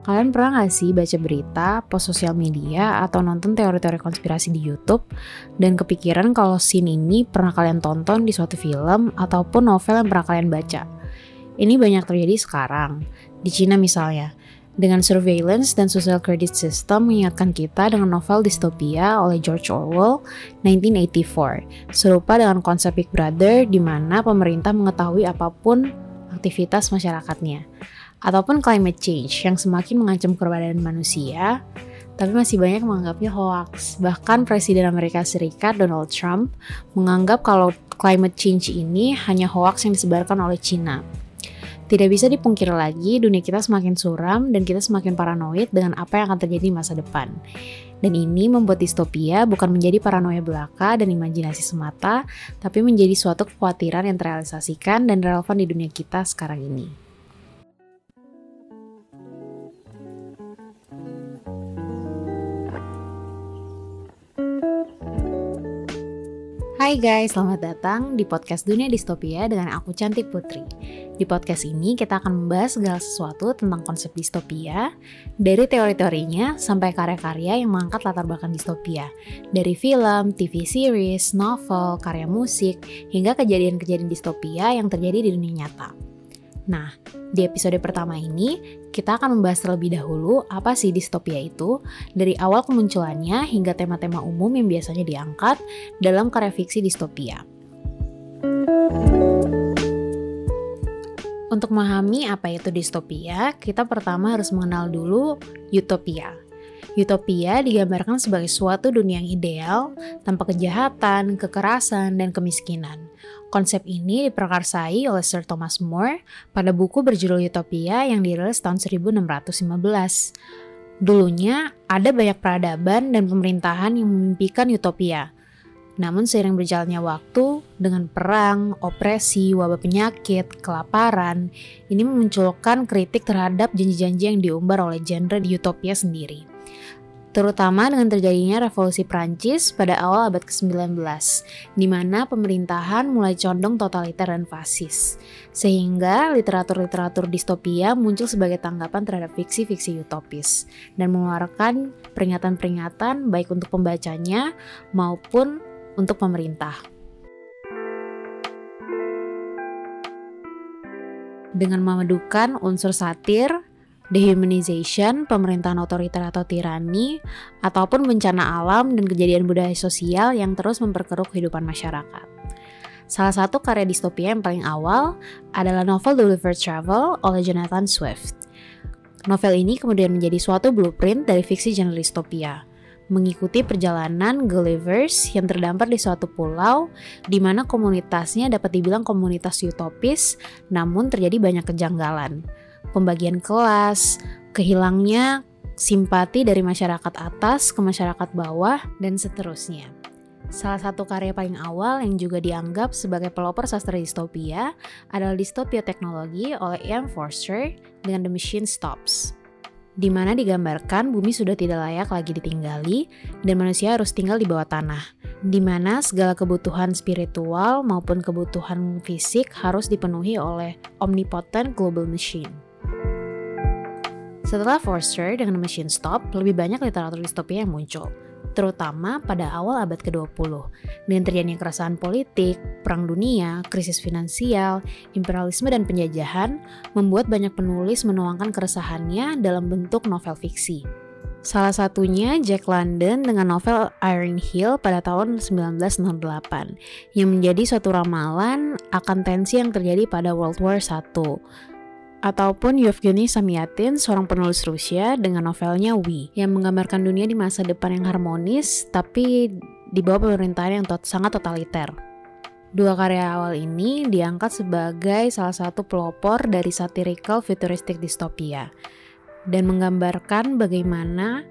Kalian pernah gak sih baca berita, post sosial media, atau nonton teori-teori konspirasi di YouTube, dan kepikiran kalau scene ini pernah kalian tonton di suatu film ataupun novel yang pernah kalian baca? Ini banyak terjadi sekarang, di Cina misalnya, dengan surveillance dan social credit system mengingatkan kita dengan novel distopia oleh George Orwell 1984, serupa dengan konsep Big Brother di mana pemerintah mengetahui apa pun aktivitas masyarakatnya ataupun climate change yang semakin mengancam keberadaan manusia, tapi masih banyak menganggapnya hoax. Bahkan Presiden Amerika Serikat Donald Trump menganggap kalau climate change ini hanya hoax yang disebarkan oleh China. Tidak bisa dipungkiri lagi, dunia kita semakin suram dan kita semakin paranoid dengan apa yang akan terjadi di masa depan. Dan ini membuat distopia bukan menjadi paranoia belaka dan imajinasi semata, tapi menjadi suatu kekhawatiran yang terrealisasikan dan relevan di dunia kita sekarang ini. Hai guys, selamat datang di podcast Dunia Distopia dengan aku Cantik Putri. Di podcast ini kita akan membahas segala sesuatu tentang konsep distopia, dari teori-teorinya sampai karya-karya yang mengangkat latar belakang distopia, dari film, TV series, novel, karya musik, hingga kejadian-kejadian distopia yang terjadi di dunia nyata. Nah, di episode pertama ini kita akan membahas terlebih dahulu apa sih distopia itu, dari awal kemunculannya hingga tema-tema umum yang biasanya diangkat dalam karya fiksi distopia. Untuk memahami apa itu distopia, kita pertama harus mengenal dulu utopia. Utopia digambarkan sebagai suatu dunia yang ideal, tanpa kejahatan, kekerasan, dan kemiskinan. Konsep ini diprakarsai oleh Sir Thomas More pada buku berjudul Utopia yang dirilis tahun 1615. Dulunya, ada banyak peradaban dan pemerintahan yang memimpikan utopia. Namun seiring berjalannya waktu, dengan perang, opresi, wabah penyakit, kelaparan, ini memunculkan kritik terhadap janji-janji yang diumbar oleh genre di utopia sendiri terutama dengan terjadinya revolusi Prancis pada awal abad ke-19, di mana pemerintahan mulai condong totaliter dan fasis. Sehingga literatur-literatur distopia muncul sebagai tanggapan terhadap fiksi-fiksi utopis, dan mengeluarkan peringatan-peringatan baik untuk pembacanya maupun untuk pemerintah. Dengan memadukan unsur satir, dehumanization, pemerintahan otoriter atau tirani, ataupun bencana alam dan kejadian budaya sosial yang terus memperkeruh kehidupan masyarakat. Salah satu karya distopia yang paling awal adalah novel The Gulliver Travel oleh Jonathan Swift. Novel ini kemudian menjadi suatu blueprint dari fiksi genre distopia, mengikuti perjalanan Gullivers yang terdampar di suatu pulau di mana komunitasnya dapat dibilang komunitas utopis, namun terjadi banyak kejanggalan pembagian kelas, kehilangnya simpati dari masyarakat atas ke masyarakat bawah, dan seterusnya. Salah satu karya paling awal yang juga dianggap sebagai pelopor sastra distopia adalah Distopia Teknologi oleh Ian Forster dengan The Machine Stops di mana digambarkan bumi sudah tidak layak lagi ditinggali dan manusia harus tinggal di bawah tanah, di mana segala kebutuhan spiritual maupun kebutuhan fisik harus dipenuhi oleh omnipotent global machine. Setelah Forster dengan Machine Stop, lebih banyak literatur distopia yang muncul, terutama pada awal abad ke-20. Dengan terjadinya keresahan politik, perang dunia, krisis finansial, imperialisme dan penjajahan, membuat banyak penulis menuangkan keresahannya dalam bentuk novel fiksi. Salah satunya Jack London dengan novel Iron Hill pada tahun 1968 yang menjadi suatu ramalan akan tensi yang terjadi pada World War I ataupun Yevgeny Samyatin, seorang penulis Rusia dengan novelnya We, yang menggambarkan dunia di masa depan yang harmonis, tapi di bawah pemerintahan yang tot sangat totaliter. Dua karya awal ini diangkat sebagai salah satu pelopor dari satirical futuristic dystopia, dan menggambarkan bagaimana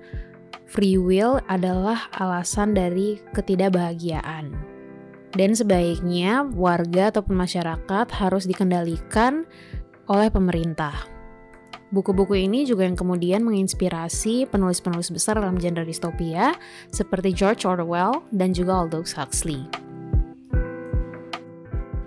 free will adalah alasan dari ketidakbahagiaan. Dan sebaiknya warga ataupun masyarakat harus dikendalikan oleh pemerintah. Buku-buku ini juga yang kemudian menginspirasi penulis-penulis besar dalam genre distopia seperti George Orwell dan juga Aldous Huxley.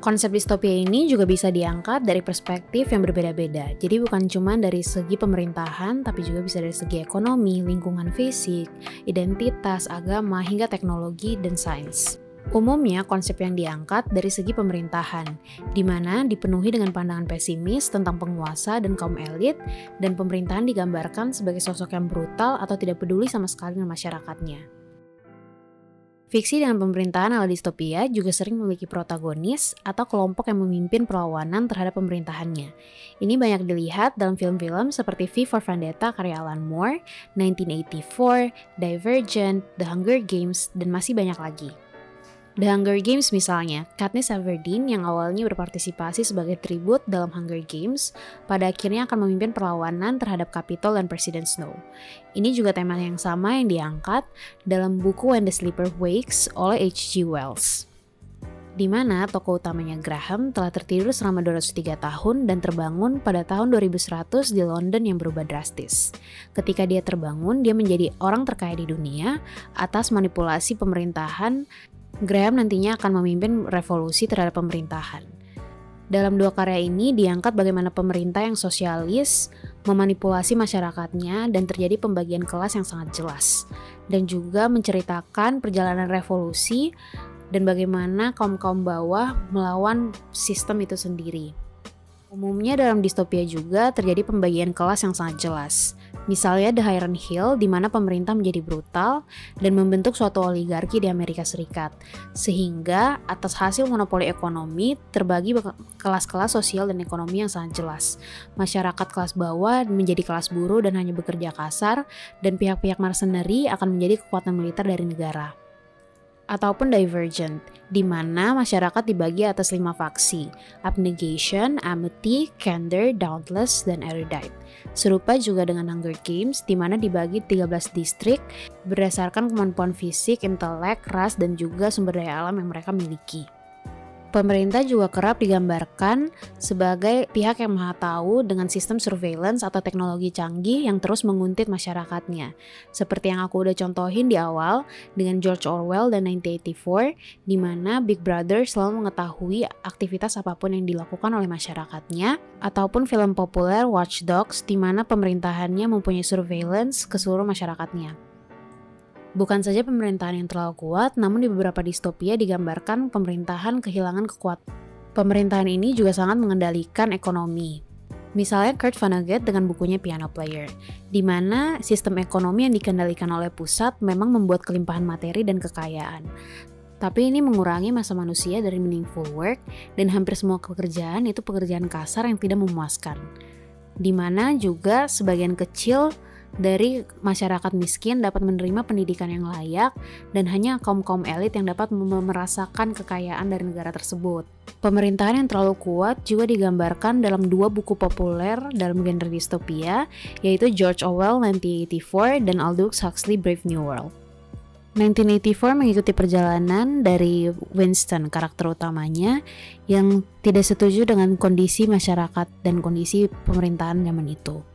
Konsep distopia ini juga bisa diangkat dari perspektif yang berbeda-beda. Jadi bukan cuma dari segi pemerintahan, tapi juga bisa dari segi ekonomi, lingkungan fisik, identitas, agama, hingga teknologi dan sains. Umumnya, konsep yang diangkat dari segi pemerintahan, di mana dipenuhi dengan pandangan pesimis tentang penguasa dan kaum elit, dan pemerintahan digambarkan sebagai sosok yang brutal atau tidak peduli sama sekali dengan masyarakatnya. Fiksi dengan pemerintahan ala distopia juga sering memiliki protagonis atau kelompok yang memimpin perlawanan terhadap pemerintahannya. Ini banyak dilihat dalam film-film seperti V for Vendetta karya Alan Moore, 1984, Divergent, The Hunger Games, dan masih banyak lagi. The Hunger Games misalnya, Katniss Everdeen yang awalnya berpartisipasi sebagai tribut dalam Hunger Games, pada akhirnya akan memimpin perlawanan terhadap Capitol dan Presiden Snow. Ini juga tema yang sama yang diangkat dalam buku When the Sleeper Wakes oleh H.G. Wells. Di mana tokoh utamanya Graham telah tertidur selama 203 tahun dan terbangun pada tahun 2100 di London yang berubah drastis. Ketika dia terbangun, dia menjadi orang terkaya di dunia atas manipulasi pemerintahan Graham nantinya akan memimpin revolusi terhadap pemerintahan. Dalam dua karya ini diangkat bagaimana pemerintah yang sosialis memanipulasi masyarakatnya dan terjadi pembagian kelas yang sangat jelas. Dan juga menceritakan perjalanan revolusi dan bagaimana kaum-kaum bawah melawan sistem itu sendiri. Umumnya dalam distopia juga terjadi pembagian kelas yang sangat jelas. Misalnya The Iron Hill di mana pemerintah menjadi brutal dan membentuk suatu oligarki di Amerika Serikat. Sehingga atas hasil monopoli ekonomi terbagi kelas-kelas sosial dan ekonomi yang sangat jelas. Masyarakat kelas bawah menjadi kelas buruh dan hanya bekerja kasar dan pihak-pihak mercenary akan menjadi kekuatan militer dari negara ataupun divergent, di mana masyarakat dibagi atas lima faksi, abnegation, amity, candor, dauntless, dan erudite. Serupa juga dengan Hunger Games, di mana dibagi 13 distrik berdasarkan kemampuan fisik, intelek, ras, dan juga sumber daya alam yang mereka miliki. Pemerintah juga kerap digambarkan sebagai pihak yang maha tahu dengan sistem surveillance atau teknologi canggih yang terus menguntit masyarakatnya. Seperti yang aku udah contohin di awal dengan George Orwell dan 1984, di mana Big Brother selalu mengetahui aktivitas apa pun yang dilakukan oleh masyarakatnya, ataupun film populer Watch Dogs di mana pemerintahannya mempunyai surveillance ke seluruh masyarakatnya. Bukan saja pemerintahan yang terlalu kuat, namun di beberapa distopia digambarkan pemerintahan kehilangan kekuatan. Pemerintahan ini juga sangat mengendalikan ekonomi. Misalnya Kurt Vonnegut dengan bukunya Piano Player, di mana sistem ekonomi yang dikendalikan oleh pusat memang membuat kelimpahan materi dan kekayaan. Tapi ini mengurangi masa manusia dari meaningful work dan hampir semua pekerjaan itu pekerjaan kasar yang tidak memuaskan. Di mana juga sebagian kecil dari masyarakat miskin dapat menerima pendidikan yang layak dan hanya kaum-kaum elit yang dapat merasakan kekayaan dari negara tersebut. Pemerintahan yang terlalu kuat juga digambarkan dalam dua buku populer dalam genre distopia, yaitu George Orwell 1984 dan Aldous Huxley Brave New World. 1984 mengikuti perjalanan dari Winston, karakter utamanya, yang tidak setuju dengan kondisi masyarakat dan kondisi pemerintahan zaman itu.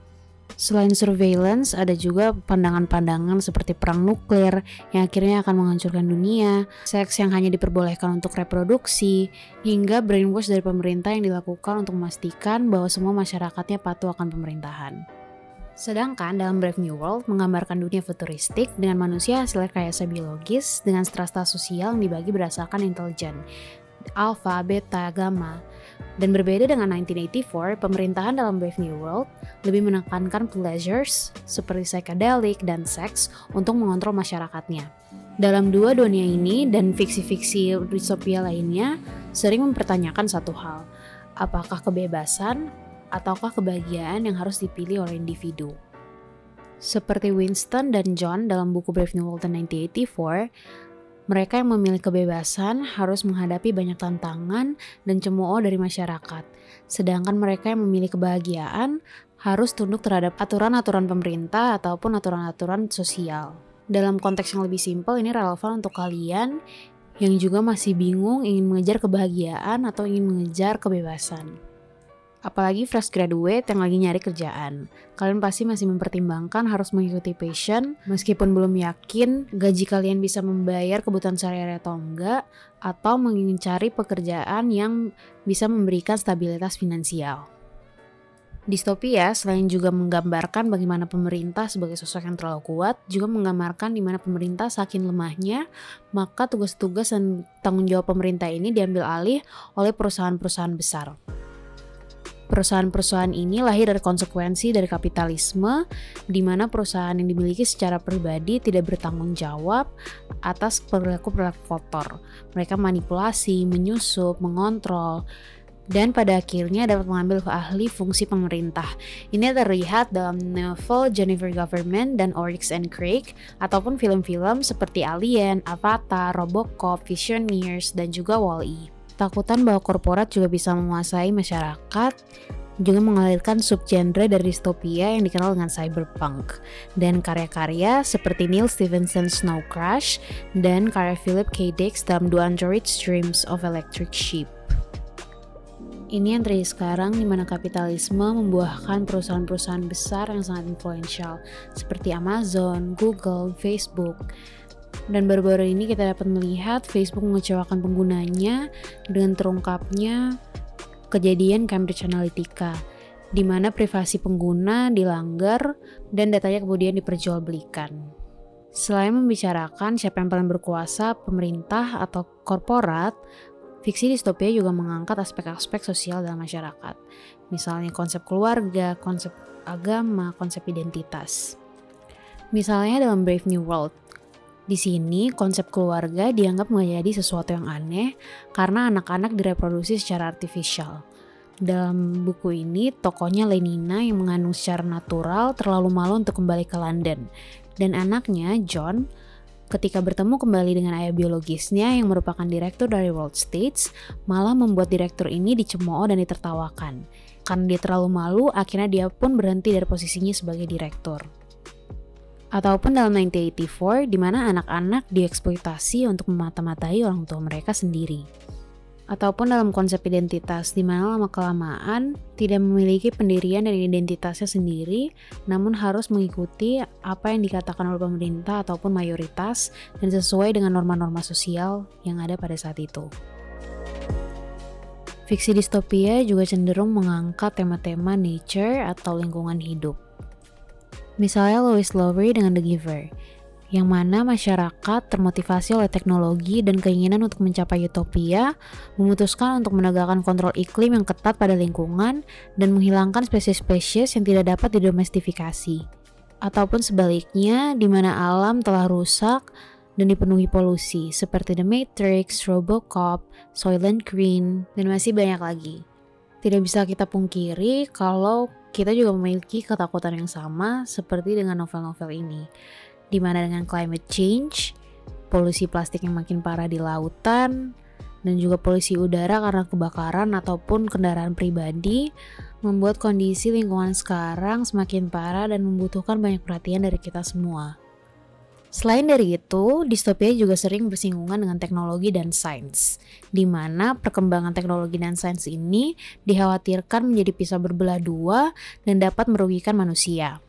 Selain surveillance, ada juga pandangan-pandangan seperti perang nuklir yang akhirnya akan menghancurkan dunia, seks yang hanya diperbolehkan untuk reproduksi, hingga brainwash dari pemerintah yang dilakukan untuk memastikan bahwa semua masyarakatnya patuh akan pemerintahan. Sedangkan dalam Brave New World menggambarkan dunia futuristik dengan manusia hasil rekayasa biologis dengan strata sosial yang dibagi berdasarkan intelijen, alpha, beta, gamma. Dan berbeda dengan 1984, pemerintahan dalam Brave New World lebih menekankan pleasures seperti psychedelic dan seks untuk mengontrol masyarakatnya. Dalam dua dunia ini dan fiksi-fiksi distopia lainnya sering mempertanyakan satu hal, apakah kebebasan ataukah kebahagiaan yang harus dipilih oleh individu. Seperti Winston dan John dalam buku Brave New World 1984, mereka yang memilih kebebasan harus menghadapi banyak tantangan dan cemooh dari masyarakat, sedangkan mereka yang memilih kebahagiaan harus tunduk terhadap aturan-aturan pemerintah ataupun aturan-aturan sosial. Dalam konteks yang lebih simpel, ini relevan untuk kalian yang juga masih bingung ingin mengejar kebahagiaan atau ingin mengejar kebebasan. Apalagi fresh graduate yang lagi nyari kerjaan. Kalian pasti masih mempertimbangkan harus mengikuti passion, meskipun belum yakin gaji kalian bisa membayar kebutuhan sehari-hari atau enggak, atau mengingin cari pekerjaan yang bisa memberikan stabilitas finansial. Distopia selain juga menggambarkan bagaimana pemerintah sebagai sosok yang terlalu kuat, juga menggambarkan di mana pemerintah saking lemahnya, maka tugas-tugas dan tanggung jawab pemerintah ini diambil alih oleh perusahaan-perusahaan besar. Perusahaan-perusahaan ini lahir dari konsekuensi dari kapitalisme, di mana perusahaan yang dimiliki secara pribadi tidak bertanggung jawab atas perilaku-perilaku kotor. Mereka manipulasi, menyusup, mengontrol, dan pada akhirnya dapat mengambil ahli fungsi pemerintah. Ini terlihat dalam novel Jennifer Government dan Oryx and Craig, ataupun film-film seperti Alien, Avatar, Robocop, Visioneers, dan juga Wall-E. Takutan bahwa korporat juga bisa menguasai masyarakat juga mengalirkan subgenre dari distopia yang dikenal dengan cyberpunk dan karya-karya seperti Neil Stephenson Snow Crash dan karya Philip K. Dick dalam The Android Streams of Electric Sheep. Ini yang terjadi sekarang di mana kapitalisme membuahkan perusahaan-perusahaan besar yang sangat influential seperti Amazon, Google, Facebook, dan baru-baru ini kita dapat melihat Facebook mengecewakan penggunanya dengan terungkapnya kejadian Cambridge Analytica, di mana privasi pengguna dilanggar dan datanya kemudian diperjualbelikan. Selain membicarakan siapa yang paling berkuasa, pemerintah atau korporat, fiksi distopia juga mengangkat aspek-aspek sosial dalam masyarakat. Misalnya konsep keluarga, konsep agama, konsep identitas. Misalnya dalam Brave New World, di sini, konsep keluarga dianggap menjadi sesuatu yang aneh karena anak-anak direproduksi secara artifisial. Dalam buku ini, tokohnya Lenina yang mengandung secara natural terlalu malu untuk kembali ke London. Dan anaknya, John, ketika bertemu kembali dengan ayah biologisnya yang merupakan direktur dari World States, malah membuat direktur ini dicemooh dan ditertawakan. Karena dia terlalu malu, akhirnya dia pun berhenti dari posisinya sebagai direktur ataupun dalam 1984 di mana anak-anak dieksploitasi untuk memata-matai orang tua mereka sendiri. Ataupun dalam konsep identitas di mana lama-kelamaan tidak memiliki pendirian dan identitasnya sendiri, namun harus mengikuti apa yang dikatakan oleh pemerintah ataupun mayoritas dan sesuai dengan norma-norma sosial yang ada pada saat itu. Fiksi distopia juga cenderung mengangkat tema-tema nature atau lingkungan hidup Misalnya Louis Lowry dengan The Giver, yang mana masyarakat termotivasi oleh teknologi dan keinginan untuk mencapai utopia, memutuskan untuk menegakkan kontrol iklim yang ketat pada lingkungan dan menghilangkan spesies-spesies yang tidak dapat didomestifikasi. Ataupun sebaliknya, di mana alam telah rusak dan dipenuhi polusi, seperti The Matrix, Robocop, Soylent Green, dan masih banyak lagi. Tidak bisa kita pungkiri kalau kita juga memiliki ketakutan yang sama seperti dengan novel-novel ini, di mana dengan climate change, polusi plastik yang makin parah di lautan, dan juga polusi udara karena kebakaran ataupun kendaraan pribadi, membuat kondisi lingkungan sekarang semakin parah dan membutuhkan banyak perhatian dari kita semua. Selain dari itu, distopia juga sering bersinggungan dengan teknologi dan sains, di mana perkembangan teknologi dan sains ini dikhawatirkan menjadi pisau berbelah dua dan dapat merugikan manusia.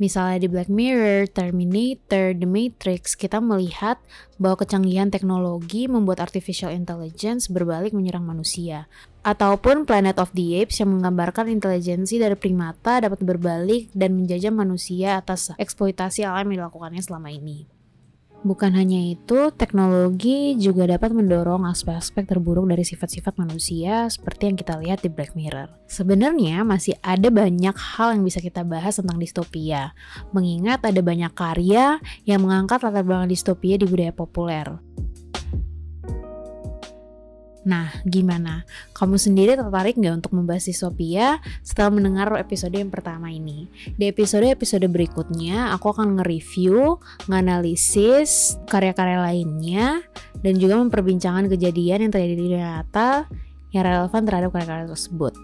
Misalnya di Black Mirror, Terminator, The Matrix, kita melihat bahwa kecanggihan teknologi membuat artificial intelligence berbalik menyerang manusia, ataupun Planet of the Apes yang menggambarkan intelijensi dari primata dapat berbalik dan menjajah manusia atas eksploitasi alam yang dilakukannya selama ini. Bukan hanya itu, teknologi juga dapat mendorong aspek-aspek terburuk dari sifat-sifat manusia seperti yang kita lihat di Black Mirror. Sebenarnya masih ada banyak hal yang bisa kita bahas tentang distopia, mengingat ada banyak karya yang mengangkat latar belakang distopia di budaya populer. Nah, gimana? Kamu sendiri tertarik nggak untuk membahas distopia setelah mendengar episode yang pertama ini? Di episode-episode berikutnya, aku akan nge-review, nganalisis karya-karya lainnya, dan juga memperbincangkan kejadian yang terjadi di nyata yang relevan terhadap karya-karya tersebut.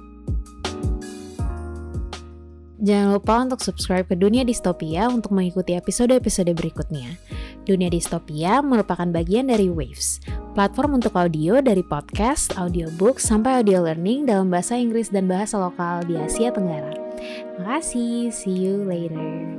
Jangan lupa untuk subscribe ke Dunia Distopia untuk mengikuti episode-episode berikutnya. Dunia Distopia merupakan bagian dari Waves, platform untuk audio dari podcast, audiobook, sampai audio learning dalam bahasa Inggris dan bahasa lokal di Asia Tenggara. Makasih, see you later.